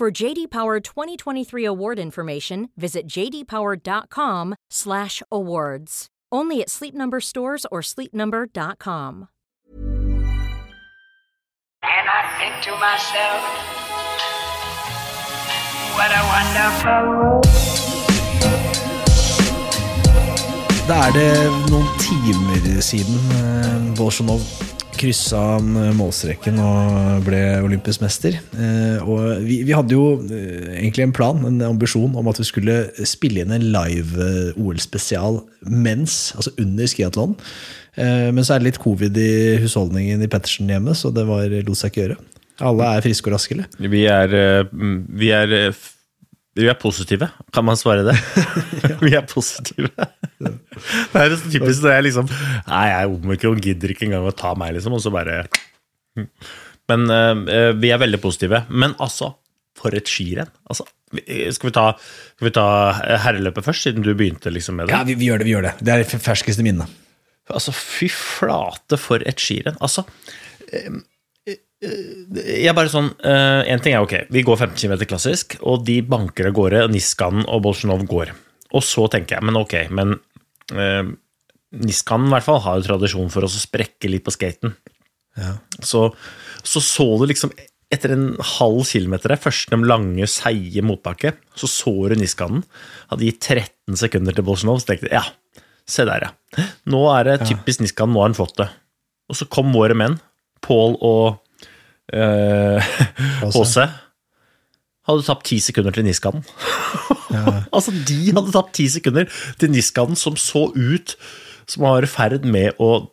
For JD Power 2023 award information, visit jdpower.com/awards. Only at Sleep Number stores or sleepnumber.com. And I think to myself, what a wonderful world. Da er det noen timer siden eh, Bolsjunov kryssa han målstreken og ble olympisk mester. Eh, Og vi, vi hadde jo eh, egentlig en plan, en ambisjon, om at vi skulle spille inn en live eh, OL-spesial mens, altså under skiatlon. Eh, Men så er det litt covid i husholdningen i Pettersen hjemme, så det var, lot seg ikke gjøre. Alle er friske og raske, eller? Vi er, eh, vi er, eh, vi er positive, kan man svare det? vi er positive. det er så typisk når jeg liksom Nei, jeg er omikron, gidder ikke engang å ta meg, liksom, og så bare Men eh, vi er veldig positive. Men altså, for et skirenn. Altså, skal vi ta, skal vi ta eh, herreløpet først, siden du begynte liksom med det? Ja, vi, vi gjør det. vi gjør Det Det er det ferskeste minnet. Altså, fy flate for et skirenn. Altså eh, eh, jeg bare sånn Én En ting er ok, vi går 15 km klassisk, og de banker av gårde, Niskanen og Bolsjunov går. Og så tenker jeg, men ok, men eh, Niskanen i hvert fall har jo tradisjon for å sprekke litt på skaten. Så, så så du liksom etter en halv kilometer der, første lange, seige motbakke, så så du Niskanen. Hadde gitt 13 sekunder til Bolsjunov, så tenkte jeg ja, se der, ja. Nå er det typisk Niskanen, nå har han fått det. Og så kom våre menn, Pål og eh, HC. Hadde tapt ti sekunder til Niskanen. altså, de hadde tapt ti sekunder til Niskanen, som så ut som var i ferd med å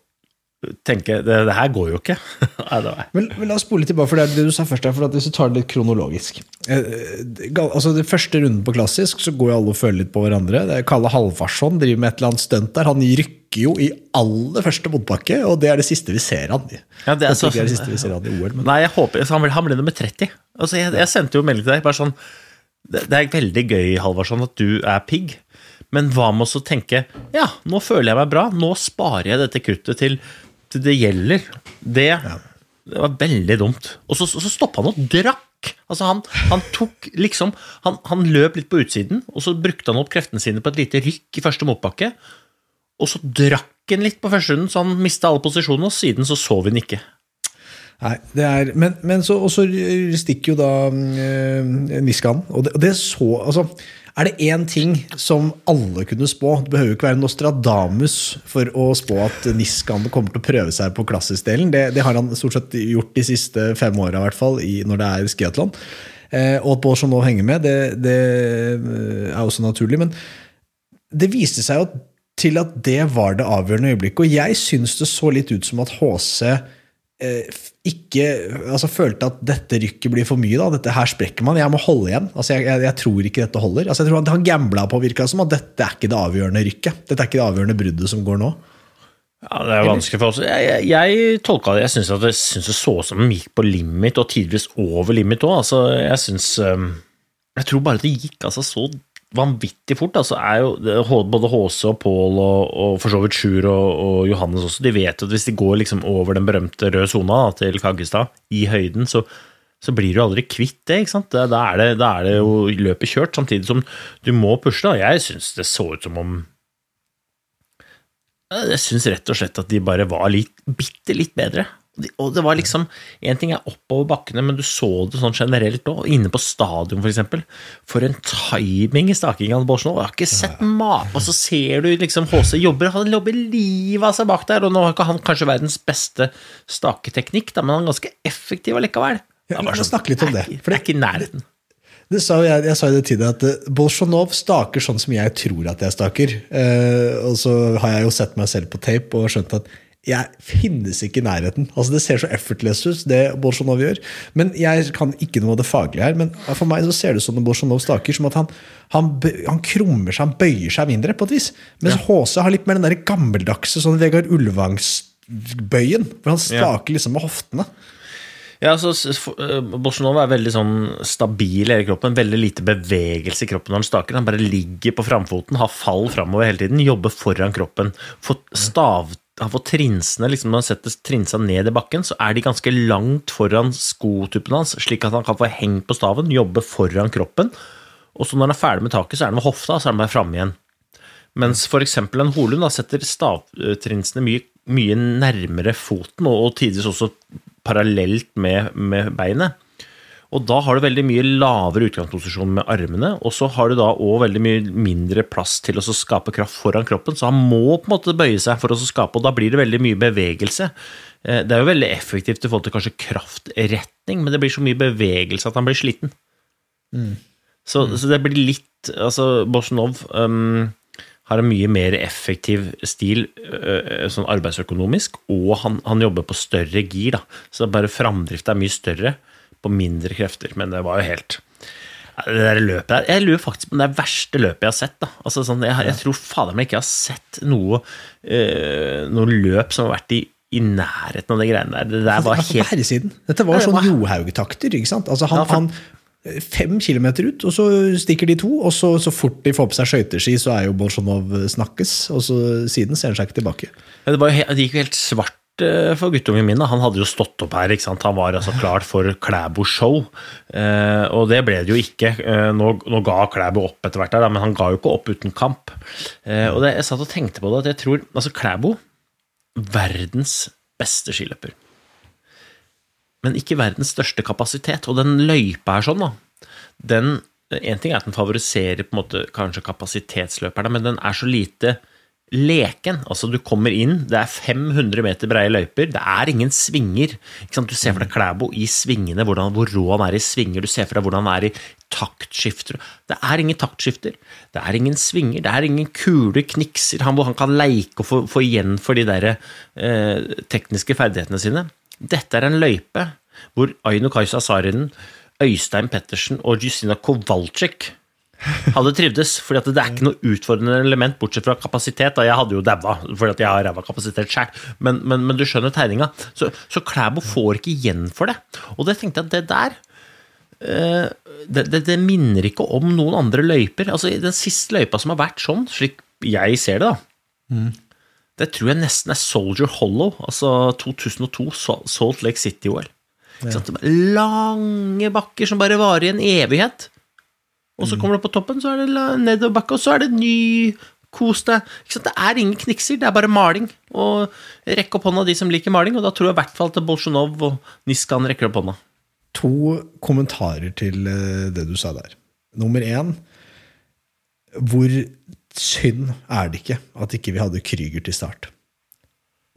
tenke det, det her går jo ikke. Nei, Men, men la oss spole tilbake, for det er det du sa først. her, for Hvis du tar det litt kronologisk eh, altså Det første runden på klassisk, så går jo alle og føler litt på hverandre. Det er Kalle Halvarsson driver med et eller annet stunt der. Han rykker jo i aller første motbakke, og det er det siste vi ser han i. Ja, det er så- det er det siste vi ser han i OL, men Nei, jeg håper så han ble, han ble nummer 30. Altså, jeg, jeg sendte jo melding til deg. bare sånn, det, det er veldig gøy, Halvarsson, at du er pigg. Men hva med å tenke Ja, nå føler jeg meg bra. Nå sparer jeg dette kruttet til, til det gjelder. Det, det var veldig dumt. Og så, så, stoppa han og drakk. Altså han, han tok liksom han, han løp litt på utsiden, og så brukte han opp kreftene sine på et lite rykk i første motbakke. Og så drakk han litt på første runden, så han mista alle posisjonene, og siden så vi han ikke. Nei, det er, men, men så så stikker jo da øh, Niskanen. Og det, det så altså, Er det én ting som alle kunne spå Det behøver ikke være Nostradamus for å spå at Niskan kommer til å prøve seg på klassisk-delen. Det, det har han stort sett gjort de siste fem åra, i hvert fall, når det er skiatlon. Eh, og at Bolsjunov henger med, det, det eh, er også naturlig. Men det viste seg jo til at det var det avgjørende øyeblikket. Og jeg syns det så litt ut som at HC ikke altså følte at dette rykket blir for mye. da, Dette her sprekker man. Jeg må holde igjen. altså Jeg, jeg, jeg tror ikke dette holder. altså jeg tror Han, gambla på virka som at dette er ikke det avgjørende rykket. Dette er ikke det avgjørende bruddet som går nå. Ja, Det er vanskelig for oss. Jeg, jeg, jeg tolka det Jeg syns det, synes det så ut som de gikk på limit, og tidvis over limit òg. Altså, jeg syns um, Jeg tror bare det gikk altså, så vanvittig fort. Altså, jo, både HC og Pål og, og for så vidt Sjur og, og Johannes også, de vet at hvis de går liksom over den berømte røde sona til Kaggestad, i høyden, så, så blir du aldri kvitt det. ikke sant? Da er det, da er det jo løpet kjørt, samtidig som du må pusle. da. Jeg syns det så ut som om jeg syns rett og slett at de bare var litt, bitte litt bedre. Og det var liksom En ting er oppover bakkene, men du så det sånn generelt òg. Inne på stadion, f.eks. For, eksempel. for en timing i stakinga av Bolsjunov. Jeg har ikke sett mat. Og så ser du liksom HC jobber. Han jobber livet av seg bak der. Og nå har ikke han kanskje verdens beste staketeknikk, da, men han er ganske effektiv allikevel. Ja, la oss sånn, snakke litt om det, for Det er ikke i nærheten. Det sa jeg, jeg sa jo det til deg at eh, Bolsjunov staker sånn som jeg tror at jeg staker. Eh, og så har jeg jo sett meg selv på tape og skjønt at jeg finnes ikke i nærheten. Altså Det ser så effortless ut, det Bolsjunov gjør. Men Jeg kan ikke noe av det faglige her, men for meg så ser det ut som når Bolsjunov staker, som at han, han, han krummer seg, han bøyer seg mindre, på et vis. Mens HC har litt mer den der gammeldagse sånn Vegard Ulvangs-bøyen. Hvor han staker liksom med hoftene. Ja, altså, eh, Bolsjunov er veldig sånn stabil i hele kroppen. Veldig lite bevegelse i kroppen når han staker. Han bare ligger på framfoten, har fall framover hele tiden, jobber foran kroppen. Får stav, han får trinsene, liksom Når han setter trinsa ned i bakken, så er de ganske langt foran skotuppen hans, slik at han kan få hengt på staven, jobbe foran kroppen. Og så når han er ferdig med taket, så er han ved hofta, så er han bare framme igjen. Mens f.eks. en Holund da, setter stavtrinsene mye, mye nærmere foten, og, og tidvis også parallelt med, med beinet. Og da har du veldig mye lavere utgangsposisjon med armene, og så har du da òg veldig mye mindre plass til å skape kraft foran kroppen, så han må på en måte bøye seg for å skape, og da blir det veldig mye bevegelse. Eh, Det er jo veldig effektivt i forhold til kanskje kraftretning, men det blir så mye bevegelse at han blir sliten. Så, så det blir litt Altså, Bolsjunov um, har en mye mer effektiv stil øh, sånn arbeidsøkonomisk, og han, han jobber på større gir, da. Så bare framdrift er mye større på mindre krefter. Men det var jo helt det der løpet der, Jeg lurer faktisk på det verste løpet jeg har sett. da. Altså sånn, jeg, jeg tror fader meg ikke jeg har sett noe, øh, noe løp som har vært i, i nærheten av de greiene der. Det der var Altså, helt På herresiden. Dette var sånn Johaug-takter. ikke sant? Altså han, han Fem kilometer ut, og så stikker de to. Og så, så fort de får på seg skøyteski, så er jo Bolsjunov snakkes. Og så siden ser han seg ikke tilbake. Ja, det, var jo det gikk jo helt svart eh, for guttungen min. Han hadde jo stått opp her. Han var altså klar for Klæbo-show. Eh, og det ble det jo ikke. Eh, nå, ga Klæbo opp etter hvert, der, men han ga jo ikke opp uten kamp. Eh, og det, jeg satt og tenkte på det, at jeg tror altså Klæbo verdens beste skiløper. Men ikke verdens største kapasitet. Og den løypa her sånn, da, den En ting er at den favoriserer på en måte kanskje kapasitetsløperne, men den er så lite leken. Altså, du kommer inn, det er 500 meter breie løyper, det er ingen svinger. Du ser for deg Klæbo i svingene, hvordan, hvor rå han er i svinger, du ser for deg hvordan han er i taktskifter. Det er ingen taktskifter, det er ingen svinger, det er ingen kule knikser han, hvor han kan leike og få, få igjen for de der eh, tekniske ferdighetene sine. Dette er en løype hvor Aino Kajsa Sarinen, Øystein Pettersen og Justina Kowalczyk hadde trivdes, fordi at det er ikke noe utfordrende element, bortsett fra kapasitet. Da. Jeg hadde jo daua, fordi at jeg har ræva kapasitet sjøl, men, men, men du skjønner tegninga. Så, så Klæbo får ikke igjen for det. Og det tenkte jeg at det der eh, det, det, det minner ikke om noen andre løyper. Altså Den siste løypa som har vært sånn, slik jeg ser det, da, det tror jeg nesten er Soldier Hollow, altså 2002 Salt Lake City-OL. Er Lange bakker som bare varer i en evighet. Og så kommer du på toppen, så er det nedoverbakke, og så er det ny Kos deg. Det er ingen knikser, det er bare maling. Og rekk opp hånda de som liker maling, og da tror jeg i hvert fall til Bolsjunov og Niskan rekker opp hånda. To kommentarer til eh, det du sa der. Nummer én Hvor synd er det ikke at ikke vi hadde Krüger til start?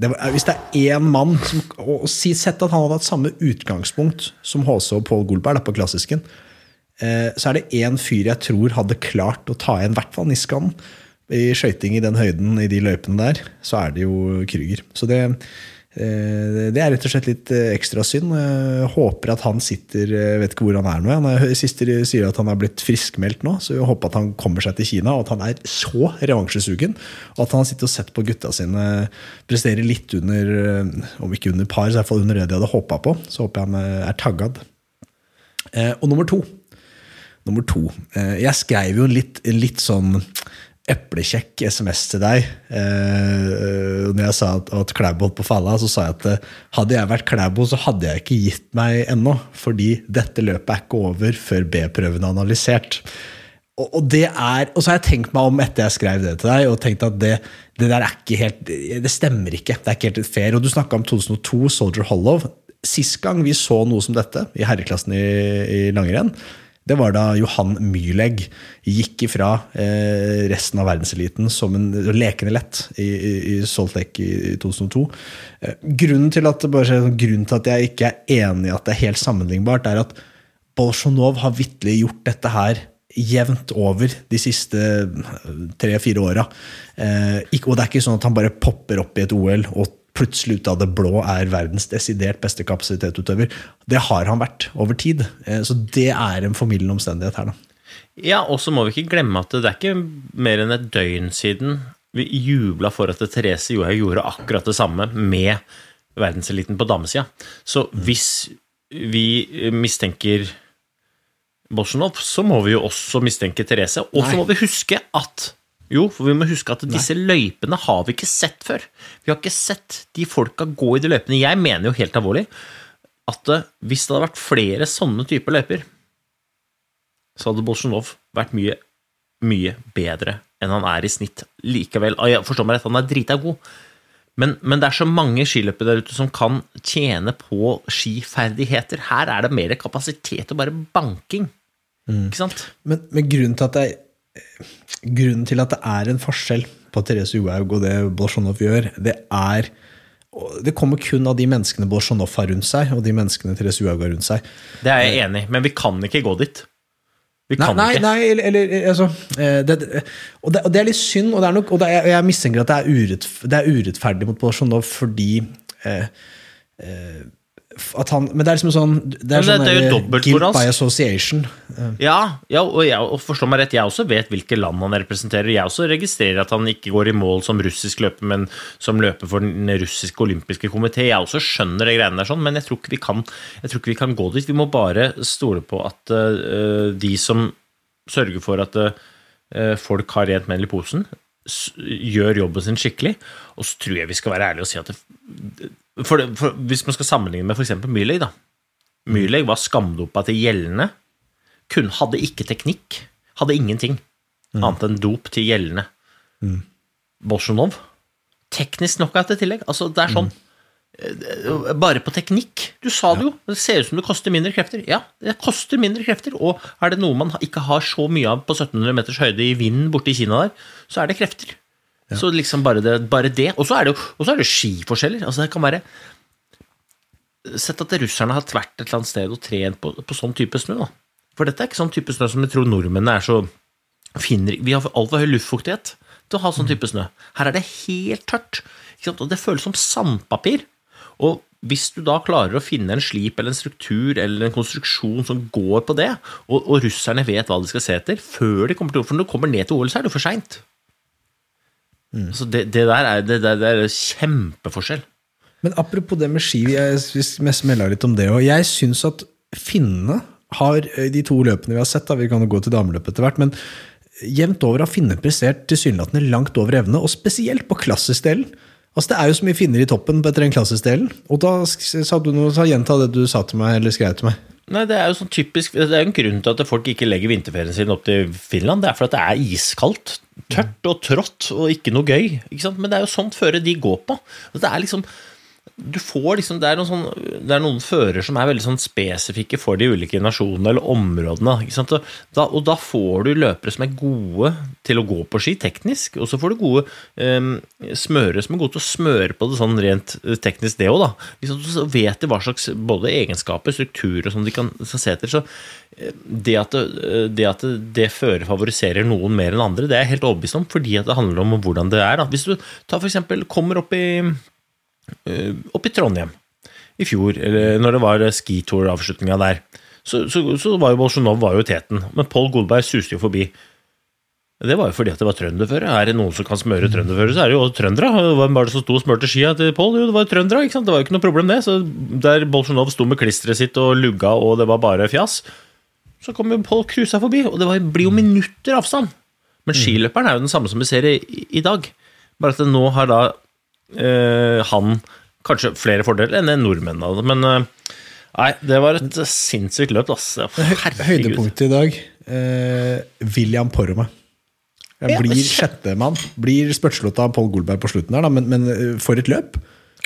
Det var, hvis det er én mann som og si, Sett at han hadde hatt samme utgangspunkt som HC og Pål Golberg på klassisken, eh, så er det én fyr jeg tror hadde klart å ta igjen i hvert fall Niskanen. I skøyting i den høyden i de løypene der, så er det jo Krüger. Så det, eh, det er rett og slett litt eh, ekstra synd. Jeg håper at han sitter Jeg vet ikke hvor han er nå. Han er, siste sier at han er blitt friskmeldt nå, så jeg håper at han kommer seg til Kina, og at han er så revansjesugen. Og at han sitter og sett på gutta sine prestere litt under, eh, om ikke under par, så i hvert fall under det de hadde håpa på. Så håper jeg han eh, er taggad. Eh, og nummer to. Nummer to. Eh, jeg skrev jo litt, litt sånn eplekjekk SMS til deg. Eh, når jeg sa at, at Klæbo holdt på å falle av, så sa jeg at eh, hadde jeg vært Klæbo, så hadde jeg ikke gitt meg ennå. Fordi dette løpet er ikke over før B-prøven er analysert. og, og er, og så har jeg tenkt meg om etter jeg skrev det til deg, og tenkt at det, det der er ikke helt Det stemmer ikke. Det er ikke helt fair. Og du snakka om 2002, Soldier Hollow. Sist gang vi så noe som dette i herreklassen i, i langrenn, det var da Johan Myhlegg gikk ifra eh, resten av verdenseliten som en lekende lett i, i, i Salt Lake i, i 2002. Eh, grunnen, til at, bare, grunnen til at jeg ikke er enig i at det er helt sammenlignbart, er at Bolsjunov har vitterlig gjort dette her jevnt over de siste tre-fire åra. Eh, og det er ikke sånn at han bare popper opp i et OL og plutselig ut av det blå er verdens desidert beste kapasitetsutøver. Det har han vært over tid. Eh, så det er en formildende omstendighet her, da. Ja, og så må vi ikke glemme at det er ikke mer enn et døgn siden vi jubla for at Therese Johaug gjorde akkurat det samme med verdenseliten på damesida. Så hvis vi mistenker Bolsjunov, så må vi jo også mistenke Therese. Og så må vi huske at jo, for vi må huske at disse Nei. løypene har vi ikke sett før. Vi har ikke sett de folka gå i de løypene. Jeg mener jo helt alvorlig at eh, hvis det hadde vært flere sånne typer løyper, så hadde Bolsjunov vært mye, mye bedre enn han er i snitt. Likevel, jeg forstår meg rett, han er drita god. Men, men, det er så mange skiløpere der ute som kan tjene på skiferdigheter. Her er det mer kapasitet og bare banking. Mm. Ikke sant? Men, men grunnen, til at det, grunnen, til at det, er en forskjell på Therese Johaug og det Bolsjunov gjør, det er det kommer kun av de menneskene Bolsjunov har rundt seg, og de menneskene Therese Johaug har rundt seg. Det er jeg enig i, men vi kan ikke gå dit. Vi kan nei, ikke. Nei, eller, eller altså eh, det, og, det, og, det, er litt synd, og, det er nok, og er, jeg mistenker at det er, urett, det er urettferdig mot Bolsjunov fordi eh, eh, han, men det er liksom sånn Det er, sånn det er jo guilt by association. Ja, ja og, jeg, og forstå meg rett, jeg også vet hvilke land han representerer. Jeg også registrerer at han ikke går i mål som russisk løper, men som løper for den russiske olympiske komité. Jeg også skjønner det greiene der, sånn, men jeg tror, ikke vi kan, jeg tror ikke vi kan gå dit. Vi må bare stole på at uh, de som sørger for at uh, folk har rent mel i posen, gjør jobben sin skikkelig. Og så tror jeg vi skal være ærlige og si at det, for, for, Hvis man skal sammenligne med f.eks. Myrleg, da. Myrleg var skamdopa til gjeldende. Kun, hadde ikke teknikk. Hadde ingenting mm. annet enn dop til gjeldende. Mm. Bolsjunov teknisk nok i tillegg. Altså, det er sånn mm. Bare på teknikk. Du sa det jo. Det ser ut som det koster mindre krefter. Ja, det koster mindre krefter. Og er det noe man ikke har så mye av på 1700 meters høyde i vinden borte i Kina der, så er det krefter. Ja. Så liksom bare det. Bare det. Og så er det jo er skiforskjeller. Altså det kan være Sett at russerne har vært et eller annet sted og trent på, på sånn type snø. da. For dette er ikke sånn type snø som vi tror nordmennene er så finner, Vi har altfor høy luftfuktighet til å ha sånn type snø. Her er det helt tørt. Og det føles som sandpapir. Og hvis du da klarer å finne en slip eller en struktur eller en konstruksjon som går på det, og, og russerne vet hva de skal se etter før de kommer til For når du kommer ned til OL, så er det for seint. Mm. Så det, det, der er, det, det er kjempeforskjell. Men apropos det med ski, vi smella litt om det òg. Jeg syns at finnene har eh, de to løpene vi har sett, da, vi kan jo gå til dameløpet etter hvert, men jevnt over har finnene prestert tilsynelatende langt over evne, og spesielt på klassisk-delen. Altså, det er jo så mye finner i toppen etter den klassisk-delen. Og da sa du noe, sa gjenta det du sa til meg, eller skrev til meg. Nei, Det er jo sånn typisk, det er jo en grunn til at folk ikke legger vinterferien sin opp til Finland. Det er fordi det er iskaldt, tørt og trått og ikke noe gøy. Ikke Men det er jo sånt føre de går på. Det er liksom du får liksom, det er, sånn, det er noen fører som er veldig sånn spesifikke for de ulike nasjonene eller områdene. Og da, og da, får du løpere som er gode til å gå på ski teknisk, og så får du gode um, smørere som er gode til å smøre på det sånn rent eh, teknisk, det òg. Så vet de hva slags både egenskaper, strukturer som de kan se etter. Så eh, det at det, det, at det fører favoriserer noen mer enn andre, det er jeg helt overbevist om, fordi det handler om hvordan det er. Da. Hvis du tar for eksempel, kommer opp i Eh, oppe i Trondheim i fjor, eller når det var skitour-avslutninga der, så, så, så, var jo Bolsjunov var jo teten. Men Pål Golberg suste jo forbi. Det var jo fordi at det var trønderføre. Er det noen som kan smøre trønderføre, så er det jo trøndere. Hvem var det som sto og smurte skia til Pål? Jo, det var trøndere. ikke sant? Det var jo ikke noe problem, det. Så Der Bolsjunov sto med klisteret sitt og lugga, og det var bare fjas, så kom jo Pål cruisa forbi. Og det blir jo minutter avstand. Men skiløperen er jo den samme som vi ser i, i dag. Bare at det nå har da han kanskje flere fordeler enn nordmennene. Men uh, nei, det var et sinnssykt løp. Altså. Høydepunktet i dag eh, William Porrome. Jeg blir sjettemann. Blir spurtslått av Pål Golberg på slutten der, men, men eh, for et løp!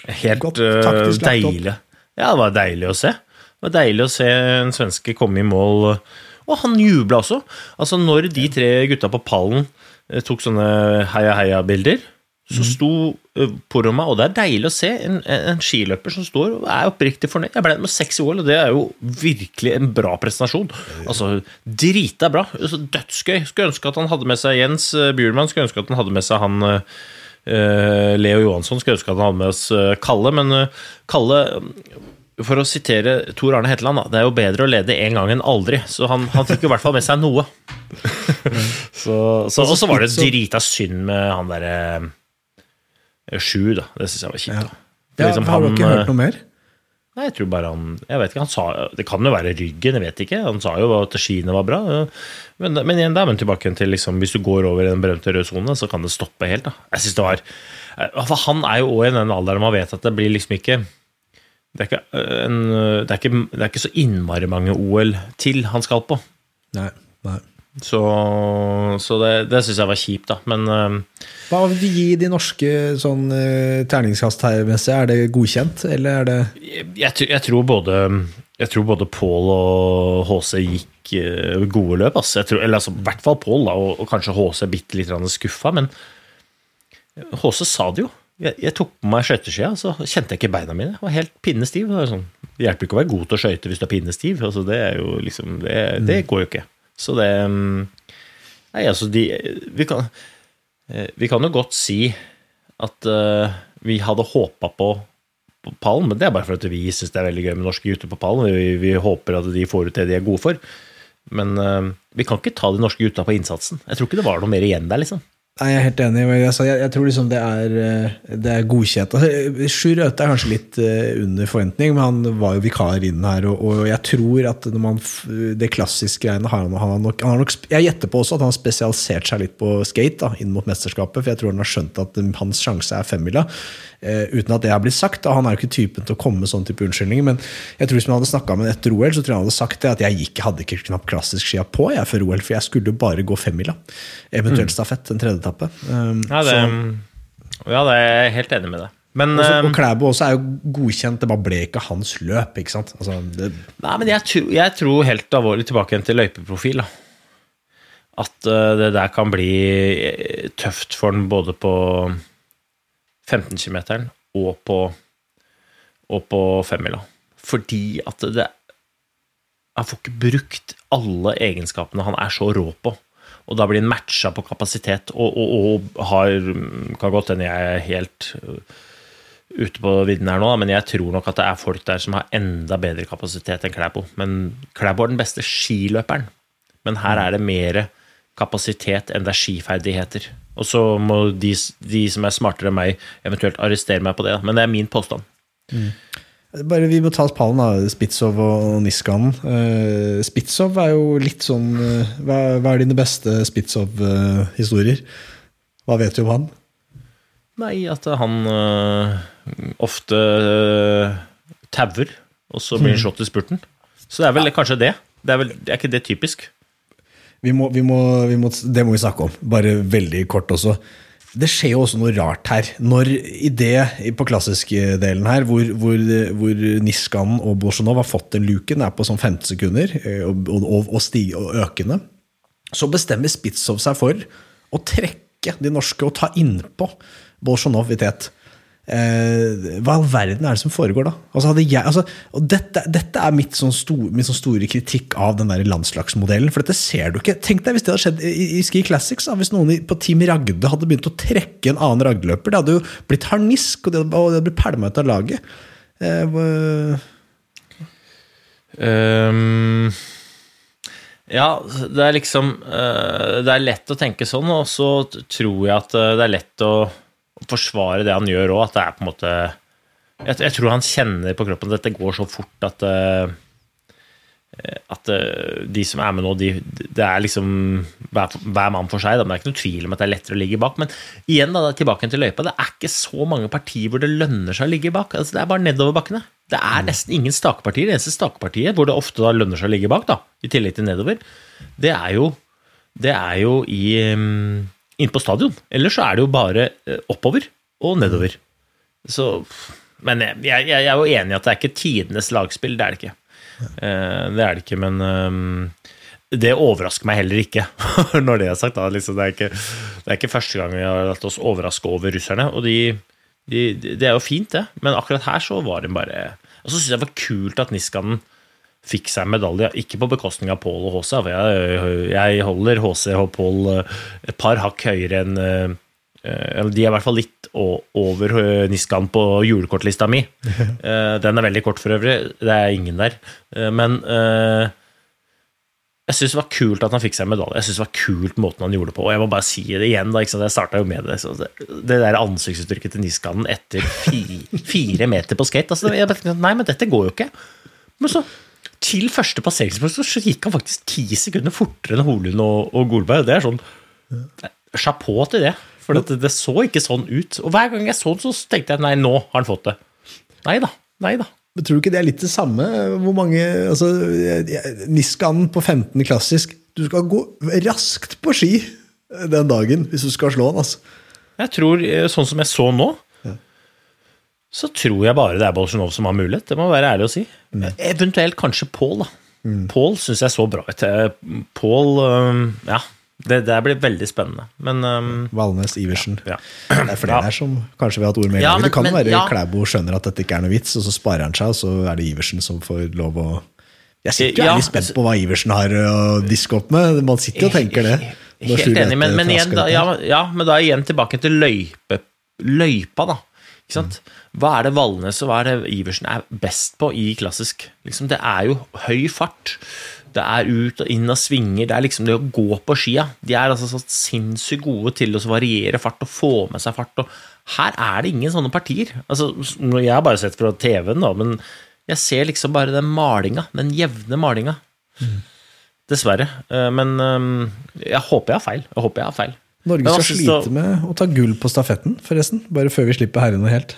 Helt Godt eh, taktisk deilig. Ja, det var deilig å se. Det var deilig å se en svenske komme i mål. Og han jubla også. Altså, når de tre gutta på pallen eh, tok sånne heia-heia-bilder, så Mhm. sto på Poroma, og det er deilig å se en, en skiløper som står og er oppriktig fornøyd. Jeg ble med seks i OL, og det er jo virkelig en bra prestasjon. Altså, drita bra. Altså, dødsgøy. Skulle ønske at han hadde med seg Jens uh, Bjurman, skulle ønske at han hadde med seg han eh, eh, Leo Johansson, skulle ønske at han hadde med oss uh, Kalle, men uh, Kalle for å sitere Tor Arne Hetland, da, det er jo bedre å lede en gang enn aldri. Så han, han fikk jo i hvert fall med seg noe. så, så, og så var det drita synd med han derre eh, Sju, da. Det syns jeg var kjipt. Da. For liksom har du ikke eh, hørt noe mer? Nei, jeg tror bare han Jeg vet ikke, han sa Det kan jo være ryggen, jeg vet ikke. Han sa jo at skiene var bra. Men, men igjen, da er man tilbake til liksom, Hvis du går over i den berømte røde sone, så kan det stoppe helt. da Jeg synes det var eh, For han er jo òg i den alderen man vet at det blir liksom ikke det er, ikke, eh, en, det, er ikke, det er ikke så innmari mange OL til han skal på. Nei. nei. Så, så det, det syns jeg var kjipt, da. Men eh, Hva vil du gi de norske sånn uh, terningskast her Messe? Er det godkjent, eller er det jeg, jeg, tror- jeg tror både jeg tror både Pål og HC gikk eh, gode løp. Jeg tror, eller altså, I hvert fall Pål, og, og kanskje HC bitte litt skuffa. Men HC sa det jo. Jeg, jeg tok på meg skøyteskia, så kjente jeg ikke beina mine. Jeg var helt pinnestiv. Det, sånn, det hjelper ikke å være god til å skøyte hvis du er pinnestiv. Altså, det, er liksom, det, det går jo ikke. Så det mm, Nei, altså, de Vi kan, eh, vi kan jo godt si at uh, vi hadde håpa på på pallen, men det er bare for at vi syns det er veldig gøy med norske gutter på pallen. Vi, vi håper at de får ut det de er gode for. Men uh, vi kan ikke ta de norske gutta på innsatsen. Jeg tror ikke det var noe mer igjen der, liksom. Nei, jeg er helt enig. Altså, jeg, jeg tror liksom det er, eh, det er godkjent. Altså, Sjur Røthe er kanskje litt eh, under forventning, men han var jo vikar inn her. Og, og jeg tror at når man, det klassiske greiene har han, han har nok, han har nok Jeg gjetter på også at han har spesialisert seg litt på skate da, inn mot mesterskapet. For jeg tror han har skjønt at um, hans sjanse er femmila. Eh, uten at det har blitt sagt. Da. Han er jo ikke typen til å komme med sånn type unnskyldninger. Men jeg tror hvis man hadde snakka med ham etter OL, så tror jeg han hadde sagt det at jeg gikk, hadde ikke knapt klassisk skia på jeg før OL, for jeg skulle jo bare gå femmila. Eventuelt stafett, en tredje etappe. Um, Ja, det, så- ja, det er jeg helt enig med deg. Men, også, eh, og Klæbo også er jo godkjent, det bare ble ikke hans løp. ikke sant? Altså, det, nei, men jeg, tror- jeg tror helt alvorlig tilbake igjen til løypeprofil. Da. At uh, det der kan bli eh, tøft for den både på 15 km og på, og på femmila. Fordi at det Han får ikke brukt alle egenskapene han er så rå på. Og da blir han matcha på kapasitet, og, og, og har Kan godt hende jeg er helt øh, ute på vidden her nå, men jeg tror nok at det er folk der som har enda bedre kapasitet enn Klæbo. Men Klæbo er den beste skiløperen. Men her er det mer kapasitet enn det er skiferdigheter. Og så må de, de som er smartere enn meg, eventuelt arrestere meg på det. Men det er min påstand. bare Vi må ta pallen, da. Spitzov og Niskanen. Uh, Spitsov er jo litt sånn uh, hva, hva er dine beste Spitzov-historier? hva vet du om han? Nei, at han uh, ofte uh, tauer, og så blir han slått i spurten. Så det er vel kanskje det. Det er, vel, er ikke det typisk? Vi må, vi må, vi må, det må vi snakke om, bare veldig kort også. Det skjer jo også noe rart her. Når i det, på klassisk-delen her, hvor, hvor, hvor Niskanen og Bolsjunov har fått den luken, er på sånn 15 sekunder, eh, og, og, og, stige, og økende, så bestemmer Spitsov seg for å trekke de norske og ta innpå Bolsjunov i tet. Eh, hva i all verden er det som foregår da? Altså jeg, altså, dette, dette er mitt sånn, stor, min sånn store kritikk av den der landslagsmodellen. For dette ser du ikke. Tenk deg hvis det hadde skjedd i, i Ski Classics. Hvis noen på Team Ragde hadde begynt å trekke en annen ragdeløper. Det hadde jo blitt harnisk, og det hadde, og det hadde blitt pælma ut av laget. Eh, Ehm, ja, det er liksom øh, Det er lett å tenke sånn, og så tror jeg at øh, det er lett å forsvare det han gjør òg, at det er på en måte jeg, jeg tror han kjenner på kroppen at dette går så fort at eh, at eh, de som er med nå, de, det er liksom hver, hver mann for seg. Da. Men det er ikke noe tvil om at det er lettere å ligge bak. Men igjen, da, tilbake til løypa. Det er ikke så mange partier hvor det lønner seg å ligge bak. Altså, det er bare nedoverbakkene. Det er nesten ingen stakepartier. Det eneste stakepartiet hvor det ofte da lønner seg å ligge bak, da, i tillegg til nedover, det er jo, det er jo i, um, inne på stadion. Ellers så er det jo bare eh, oppover og nedover. Så, men jeg, jeg, jeg er jo enig i at det er ikke tidenes lagspill. Det er det ikke. Eh, det er det ikke, men um, det overrasker meg heller ikke, når det er sagt. Liksom, det, er ikke, det, er ikke, første gang vi har latt oss overraske over russerne. Og de, de, det er jo fint, det, men akkurat her så var det bare Og så syns jeg det var kult at Niskanen fikk seg medalje, ikke på bekostning av Pål og HC. For jeg, jeg holder HC og Pål eh, et par hakk høyere enn eh, de er i hvert fall litt over Niskan på julekortlista mi. Den er veldig kort for øvrig, det er ingen der. Men jeg syns det var kult at han fikk seg medalje. Jeg synes det var kult måten han gjorde det på. Og jeg må bare si det igjen, da, jeg starta jo med det. det, det der ansiktsuttrykket til Niskanen etter fire, fire meter på skate altså, jeg bare, Nei, men dette går jo ikke. Men så, til første passeringspunkt, så gikk han faktisk ti sekunder fortere enn Holund og, og Golberg. Det er sånn Chapeau til det. For det, det, så ikke sånn ut. Og hver gang jeg så den, så tenkte jeg nei, nå har han fått det. Nei da. Nei da. Men tror du ikke det er litt det samme? Hvor mange altså, Niskanen på 15 klassisk Du skal gå raskt på ski den dagen hvis du skal slå han. altså. Jeg tror, eh, Sånn som jeg så nå. Så tror jeg bare det er Bolsjunov som har mulighet. Det må være ærlig å si. Mm. Eventuelt kanskje Pål. da. Mm. Pål syns jeg så bra ut. Eh, Pål Ja, det, det blir veldig spennende. Men um, Valnes, Iversen. Ja, ja. Det er flere ja. her som kanskje vil ha et ord med. Ja, men, det kan men, være ja. Klæbo skjønner at dette ikke er noe vits, og så sparer han seg, og så er det Iversen som får lov å Jeg sitter jo litt spent på hva Iversen har å diske opp med. Man sitter og tenker det. Helt enig, men, men igjen, da, ja, men da igjen tilbake til løype, løypa, da. Hva er det Valnes og hva er det Iversen er best på i klassisk? Liksom, det er jo høy fart. Det er ut og inn og svinger. Det er liksom det å gå på skia. De er altså så sinnssykt gode til å variere fart og få med seg fart. Og her er det ingen sånne partier. Altså, jeg har bare sett fra TV-en, men jeg ser liksom bare den malinga. Den jevne malinga. Mm. Dessverre. Eh, men eh, jeg håper jeg har feil. Jeg håper jeg har feil. Norge skal slite med å ta gull på stafetten, forresten. Bare før vi slipper herrene helt.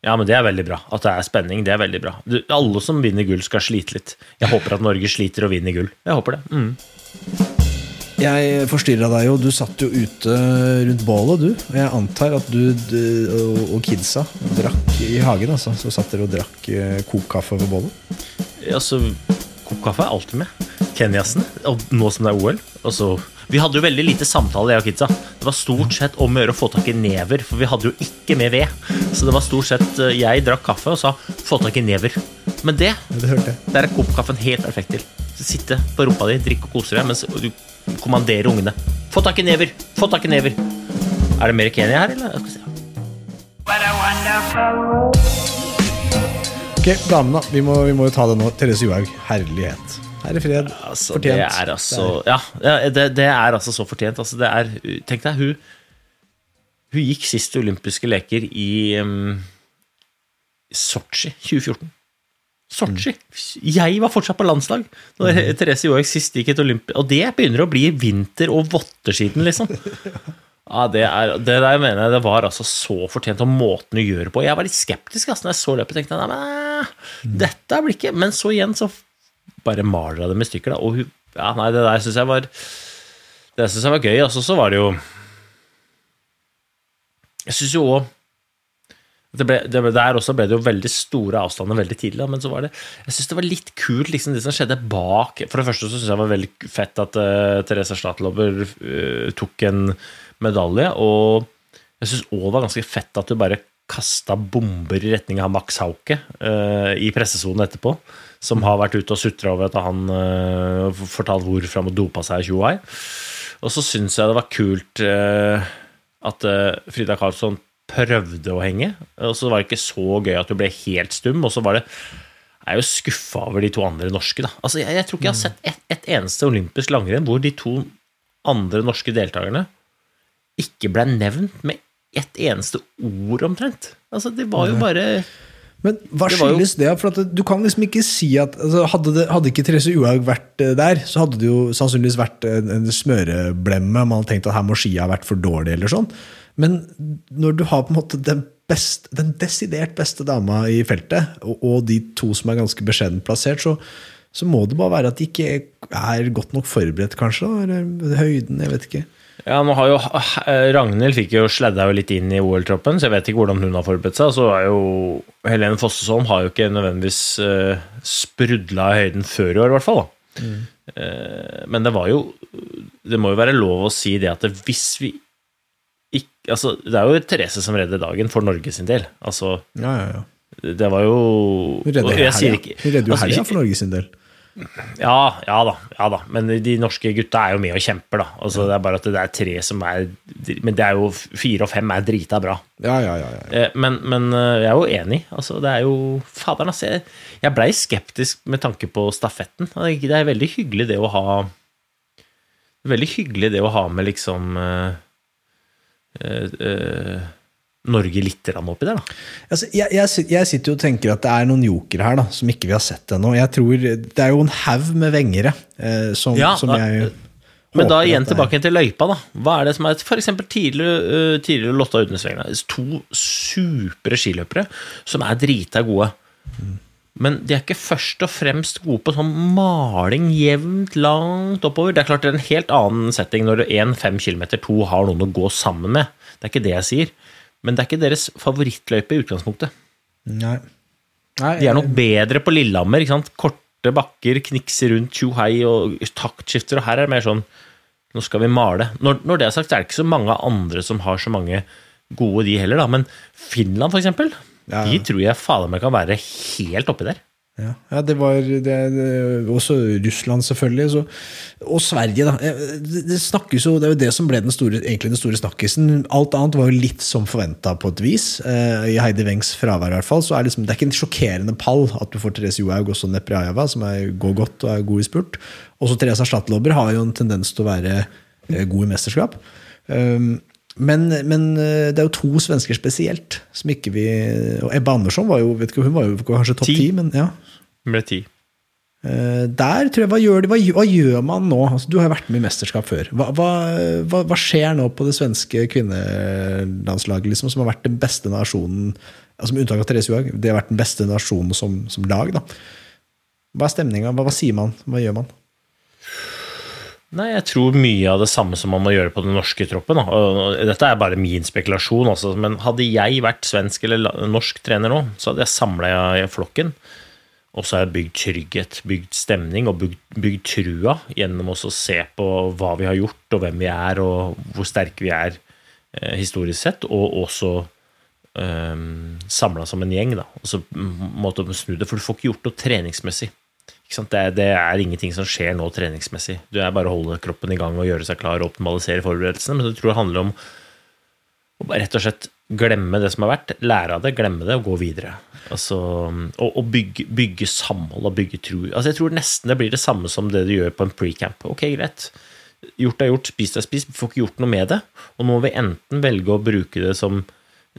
Ja, men det er veldig bra. At det er spenning, det er veldig bra. Du, alle som vinner gull, skal slite litt. Jeg håper at Norge sliter og vinner gull. Jeg håper det. Mm. Jeg forstyrra deg jo. Du satt jo ute rundt bålet, du. Og jeg antar at du, du og kidsa drakk i hagen, altså. Så satt dere og drakk eh, kokkaffe over bålet? Altså, kokkaffe er alltid med. Kenyasen. Og nå som det er OL. Og så vi hadde jo veldig lite samtale, jeg og kidsa. Det var stort sett om å gjøre å få tak i never, for vi hadde jo ikke med ved. Så det var stort sett eh, jeg drakk kaffe og sa 'få tak i never'. Men det, det der er koppkaffen helt perfekt til. Sitte på rumpa di, drikke og kose deg mens du kommanderer ungene. 'Få tak i never! Få tak i never!' Er det mer Kenya her, eller? Ok, damene. Vi må, vi må jo ta det nå. Therese Johaug, herlighet. Ære fred. Altså, fortjent. Det er altså, ja, det, det er altså så fortjent. Altså, det er, tenk deg, hun, hun gikk sist til olympiske leker i um, Sotsji 2014. Sotsji! Mm. Jeg var fortsatt på landslag da mm. Therese Johaug sist gikk et olympi... Og det begynner å bli vinter- og vottesiden, liksom. Ja, det, er, det, der mener jeg det var altså så fortjent, og måten å gjøre på. Jeg var litt skeptisk altså, når jeg så løpet. tenkte jeg, nei, men, mm. dette blir ikke Men så igjen så bare maler jeg dem i stykker. Da. Og ja, nei, det der syns jeg var Det syns jeg var gøy. Altså, så var det jo Jeg syns jo òg der også ble det jo veldig store avstander veldig tidlig, men så var det Jeg syns det var litt kult, liksom, det som skjedde bak For det første så syns jeg det var veldig fett at uh, Therese Stadlover uh, tok en medalje, og jeg syns òg var ganske fett at du bare kasta bomber i retning av Max Hauke uh, i pressesonen etterpå som har vært ute og sutra over at han uh, fortalte hvorfor han dopa seg i Tjoai. Og så syns jeg det var kult uh, at Frida Karlsson prøvde å henge, og så var det ikke så gøy at hun ble helt stum. Og så var det Jeg er jo skuffa over de to andre norske, da. Altså, jeg, jeg tror ikke jeg har sett et, et eneste olympisk langrenn hvor de to andre norske deltakerne ikke ble nevnt med ett eneste ord, omtrent. Altså, det var jo bare Men hva skyldes det? For at du kan liksom ikke si at altså, hadde, det, hadde ikke Therese Uhaug vært eh, der, så hadde det jo sannsynligvis vært en, en smøreblemme. Man hadde tenkt at her må skia ha vært for dårlig, eller sånn. Men når du har på en måte den, best, den desidert beste dama i feltet, og, og de to som er ganske beskjedent plassert, så, så må det bare være at de ikke er godt nok forberedt, kanskje. da, Eller høyden, jeg vet ikke. Ja, nå har jo eh, Ragnhild fikk jo sladda jo litt inn i OL-troppen, så jeg vet ikke hvordan hun har forberedt seg. Så er jo Helene Fossesholm har jo ikke nødvendigvis uh, sprudla i høyden før i år, i hvert fall. da. Uh, men det var jo Det må jo være lov å si det at hvis vi ikke Altså, det er jo Therese som redder dagen for Norge sin del. Altså, Ja, ja, ja. det var jo redder Hun redder jo altså, helga for Norge sin del. Ja, ja da, ja da. Men de norske gutta er jo med og kjemper, da. Altså, Det er bare at det er tre som er Men det er jo fire og fem er drita bra. Ja, ja, ja. ja. Eh, Men, men eh, jeg er jo enig. Altså, det er jo Faderen, altså. Jeg, jeg blei skeptisk med tanke på stafetten. Det er veldig hyggelig det å ha Veldig hyggelig det å ha med liksom øh, eh, Norge litt oppi der, da. Altså, jeg, jeg, jeg sitter jo og tenker at det er noen jokere her da, som ikke vi har sett ennå. Jeg tror Det er jo en haug med vengere eh, som, Ja, som da- jeg Men da igjen tilbake til løypa, da. Hva er det som er eksempel tidligere, øh, tidligere Lotta Udnesvegna. To supre skiløpere som er drita gode. Men de er ikke først og fremst gode på sånn maling jevnt, langt oppover. Det er klart det er en helt annen setting når én fem kilometer, to har noen å gå sammen med. Det er ikke det jeg sier. Men det er ikke deres favorittløype i utgangspunktet. Nei. Nei, De er nok bedre på Lillehammer. ikke sant? Korte bakker, knikser rundt, tjo hei og taktskifter. Og her er det mer sånn Nå skal vi male. Når, når det er sagt, så er det ikke så mange andre som har så mange gode, de heller, da. Men Finland, for eksempel, Ja, ja. de tror jeg fader meg kan være helt oppi der. Ja, ja det var det, Også Russland, selvfølgelig. Så, og Sverige, da. Eh, Det, det snakkes jo, det er jo det som ble den store, egentlig den store snakkisen. Alt annet var jo litt som forventa på et vis. Eh, I Heidi Wengs fravær, i hvert fall. Så er det, liksom, det er ikke en sjokkerende pall at du får Therese Johaug og også Neprjajeva, som er, går godt og er god i spurt. Også Teresa Stadlober har jo en tendens til å være eh, god i mesterskap. Um, men, men eh, det er jo to svensker spesielt som ikke vi Og Ebba Andersson var jo, vet ikke, hun var jo kanskje topp Ti. men ja. Hun ble ti. Eh, Der tror jeg, Hva gjør, de, hva, hva gjør man nå? Altså, du har jo vært med i mesterskap før. Hva, hva, skjer nå på det svenske kvinnelandslaget, liksom, som har vært den beste nasjonen altså Med unntak av Therese Johaug, det har vært den beste nasjonen som, som lag. da. Hva er stemninga? Hva sier man? Hva gjør man? Nei, jeg tror mye av det samme som man må gjøre på den norske troppen. Dette er bare min spekulasjon, altså. men hadde jeg vært svensk eller norsk trener nå, så hadde jeg samla flokken. Og så har jeg bygd trygghet, bygd stemning og bygd, bygd trua gjennom også å se på hva vi har gjort, og hvem vi er, og hvor sterke vi er eh, historisk sett. Og også eh, samla som en gjeng, da. Og så måtte snu det, for du får ikke gjort noe treningsmessig. Det, det er ingenting som skjer nå treningsmessig. Du er bare å holde kroppen i gang og gjøre seg klar og optimalisere forberedelsene. Men jeg tror det handler om å rett og slett glemme det som har vært, lære av det, glemme det og gå videre. Altså, og, og bygge, bygge samhold og bygge tro. Altså, jeg tror nesten det blir det samme som det du gjør på en pre-camp. Ok, greit. Gjort er gjort, spist er spist. Vi får ikke gjort noe med det. Og nå må vi enten velge å bruke det som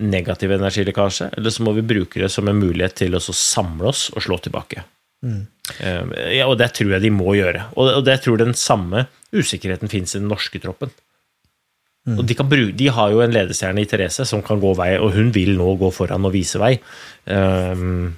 negativ energilekkasje, eller så må vi bruke det som en mulighet til å samle oss og slå tilbake. Eh, Ja, og det tror jeg de må gjøre. Og og det tror den samme usikkerheten finnes i den norske troppen. Og de, bruke, de har jo en ledestjerne i Therese som kan gå vei, og hun vil nå gå foran og vise vei. Um,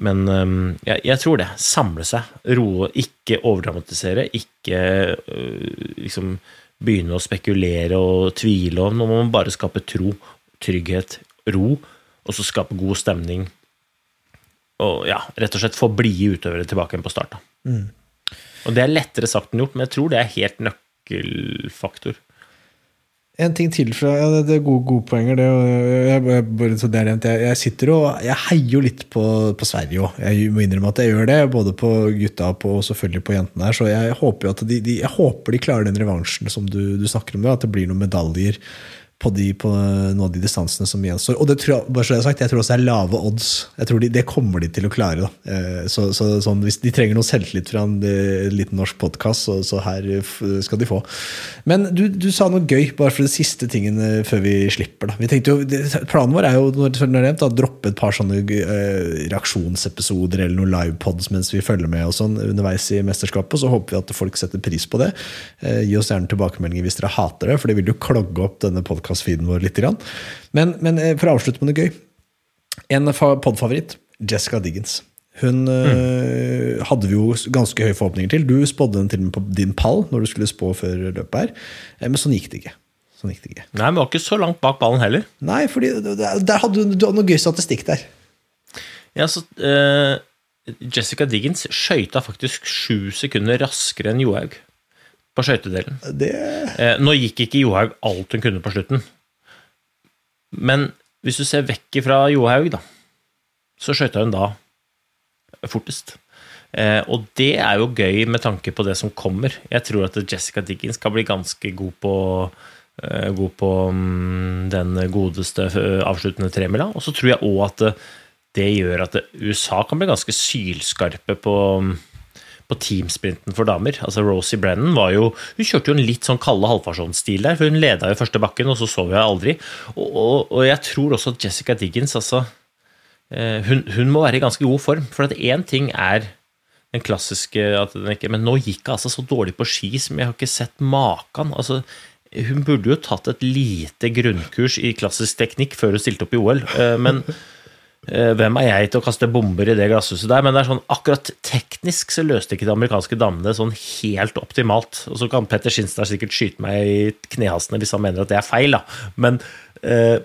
men um, jeg, jeg tror det. Samle seg, roe, ikke overdramatisere, ikke uh, liksom begynne å spekulere og tvile. Nå må man bare skape tro, trygghet, ro, og så skape god stemning. Og ja, rett og slett få blide utøvere tilbake igjen på start. Da. Og det er lettere sagt enn gjort, men jeg tror det er helt nøkkelfaktor. En ting til fra ja, det, er gode, gode poenger. Det, jeg, bare så det jeg, jeg sitter og jeg heier jo litt på, på Sverige òg. Jeg må innrømme at jeg gjør det. Både på gutta og, på, og selvfølgelig på jentene her. Så jeg håper de, de, jeg håper de klarer den revansjen som du, du snakker om. Det, at det blir noen medaljer på, de, på noen av de distansene som gjenstår. Og det tror jeg, bare så jeg, har sagt, jeg tror også det er lave odds. Jeg tror de, Det kommer de til å klare. Da. Eh, så, så, sånn, Hvis de trenger noe selvtillit fra en eh, liten norsk podkast, så, så, her skal de få. Men du, du sa noe gøy, bare for den siste tingen før vi slipper. Da. Vi tenkte jo, Planen vår er jo når, det er nevnt, å droppe et par sånne uh, reaksjonsepisoder eller noen livepods mens vi følger med og sånn underveis i mesterskapet. Så håper vi at folk setter pris på det. Uh, gi oss gjerne tilbakemeldinger hvis dere hater det, for det vil jo klogge opp denne podkast-feeden vår litt. Men, men eh, for å avslutte med noe gøy. En podfavoritt, Jessica Diggins. Hun eh, hadde vi jo ganske høye forhåpninger til. Du spådde den til og med på din pall når du skulle spå før løpet her. Eh, Men sånn gikk det ikke. Sånn gikk det ikke. Nei, men var ikke så langt bak ballen heller. Nei, fordi der hadde du, noe gøy statistikk der. Ja, så, eh, Jessica Diggins skøyta faktisk sju sekunder raskere enn Johaug på skøytedelen. Det Eh, nå gikk ikke Johaug alt hun kunne på slutten. Men hvis du ser vekk fra Johaug, da, så skøyta hun da fortest. Eh, og det er jo gøy med tanke på det som kommer. Jeg tror at Jessica Diggins kan bli ganske god på eh, God på mm, den godeste eh, avsluttende tremila. Og så tror jeg òg at det, gjør at USA kan bli ganske sylskarpe på mm, på teamsprinten for damer. Altså Rosie Brennan var jo Hun kjørte jo en litt sånn kalde halvfasjonsstil der, for hun leda jo første bakken, og så vi henne aldri. Og, og, og jeg tror også at Jessica Diggins altså eh, hun, hun må være i ganske god form. For at én ting er den klassiske at den ikke, Men nå gikk hun altså så dårlig på ski som jeg har ikke sett maken. Altså, hun burde jo tatt et lite grunnkurs i klassisk teknikk før hun stilte opp i OL. Eh, Men Hvem er jeg til å kaste bomber i det glasshuset der? Men det er sånn, akkurat teknisk så løste ikke de amerikanske damene det sånn helt optimalt. Og så kan Petter Skinstad sikkert skyte meg i knehasene hvis han mener at det er feil, da. Men eh,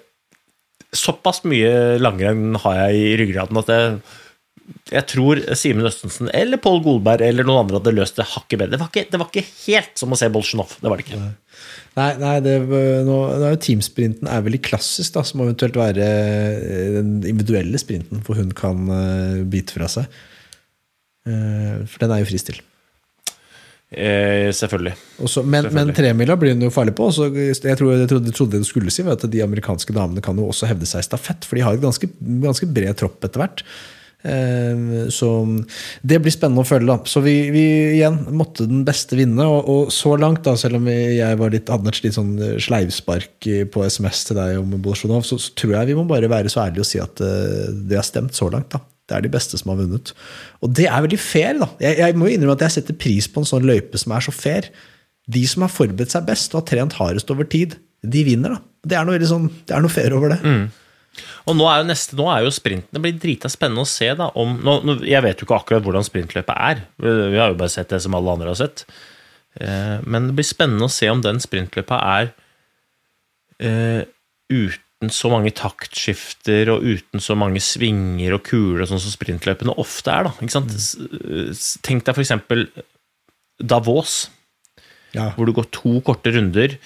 såpass mye langrenn har jeg i ryggraden at jeg, jeg tror Simen Østensen eller Pål Golberg eller noen andre hadde løst det hakket bedre. Det var ikke, det var ikke helt som å se Bolsjunov. Det var det ikke. Nei, nei det, nå, nå er teamsprinten er veldig klassisk, da, som eventuelt være eh, den individuelle sprinten, hvor hun kan uh, bite fra seg. Uh, for den er jo fristil. Eh, selvfølgelig. Også, men, men tremila blir hun jo farlig på. Så jeg, tror, jeg trodde, trodde det du skulle si, var at de amerikanske damene kan jo også hevde seg i stafett, for de har et ganske, ganske bred tropp etter hvert. Eh, Så det blir spennende å følge. Så vi, vi igjen måtte den beste vinne. Og, og så langt, da selv om jeg var litt, hadde litt sånn sleivspark på SMS til deg om Bolsjunov, så, så tror jeg vi må bare være så ærlige og si at eh, det har stemt så langt. da det er de beste som har vunnet. Og det er veldig fair. da Jeg, jeg må jo innrømme at jeg setter pris på en sånn løype som er så fair. De som har forberedt seg best og har trent hardest over tid, de vinner. da Det er noe, sånn, det er noe fair over det. Og nå er jo neste, nå er jo sprinten Det blir drita spennende å se da om nå, nå, Jeg vet jo ikke akkurat hvordan sprintløpet er. Vi har jo bare sett det som alle andre har sett. Eh, men det blir spennende å se om den sprintløpet er eh, uten så mange taktskifter og uten så mange svinger og kuler og sånn som sprintløpene ofte er. da, s- Tenk deg for eksempel Davos Ja. hvor du går to korte runder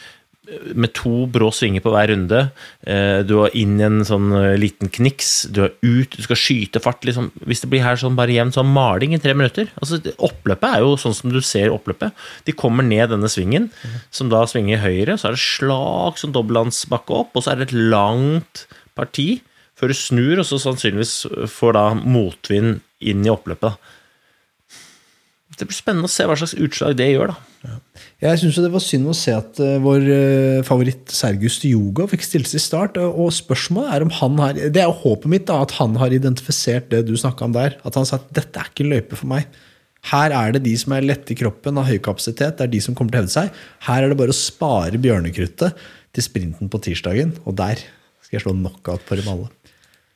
med to brå svinger på hver runde. Eh, Du er inn i en sånn eh, liten kniks, du er ut, du skal skyte fart. Liksom. Hvis det blir her sånn bare jevn sånn maling i tre minutter altså, Oppløpet er jo sånn som du ser oppløpet. De kommer ned denne svingen, som da svinger høyre, så er det slag som dobbeltlandsbakke opp, og så er det et langt parti før du snur, og så sannsynligvis får da motvind inn i oppløpet. da. Det blir spennende å se hva slags utslag det gjør, da. Jeg syns det var synd å se at uh, vår uh, favoritt Sergius Yoga fikk stilt seg i start. og- spørsmålet er om han har Det er jo håpet mitt da, at han har identifisert det du snakka om der. At han sa at dette er ikke en løype for meg. Her er det de som er lette i kroppen, har høy kapasitet. Det er de som kommer til å hevde seg. Her er det bare å spare bjørnekruttet til sprinten på tirsdagen. Og der skal jeg slå knockout for dem alle.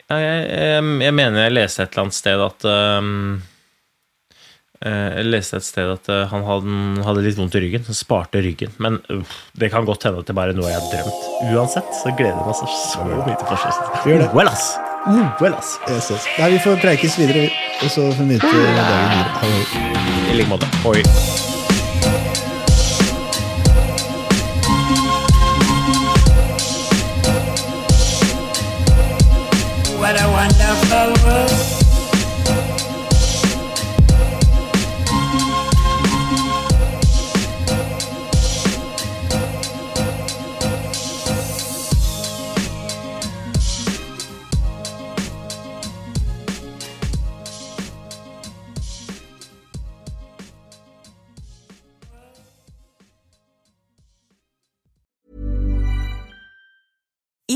Ja, jeg, jeg, jeg mener jeg leste et eller annet sted at um, Jeg leste et sted at eh, han hadde, litt vondt i ryggen. Så sparte ryggen. Men uff, det kan godt hende at det bare er noe jeg har drømt. Uansett så gleder jeg meg så, så mye til fortsettelsen. Vi gjør det. OL, ass! OL, ass! Yes, yes. Nei, vi får preikes videre. Og så får vi nyte dagen videre. Ha det. I like måte. Oi. What a wonderful world.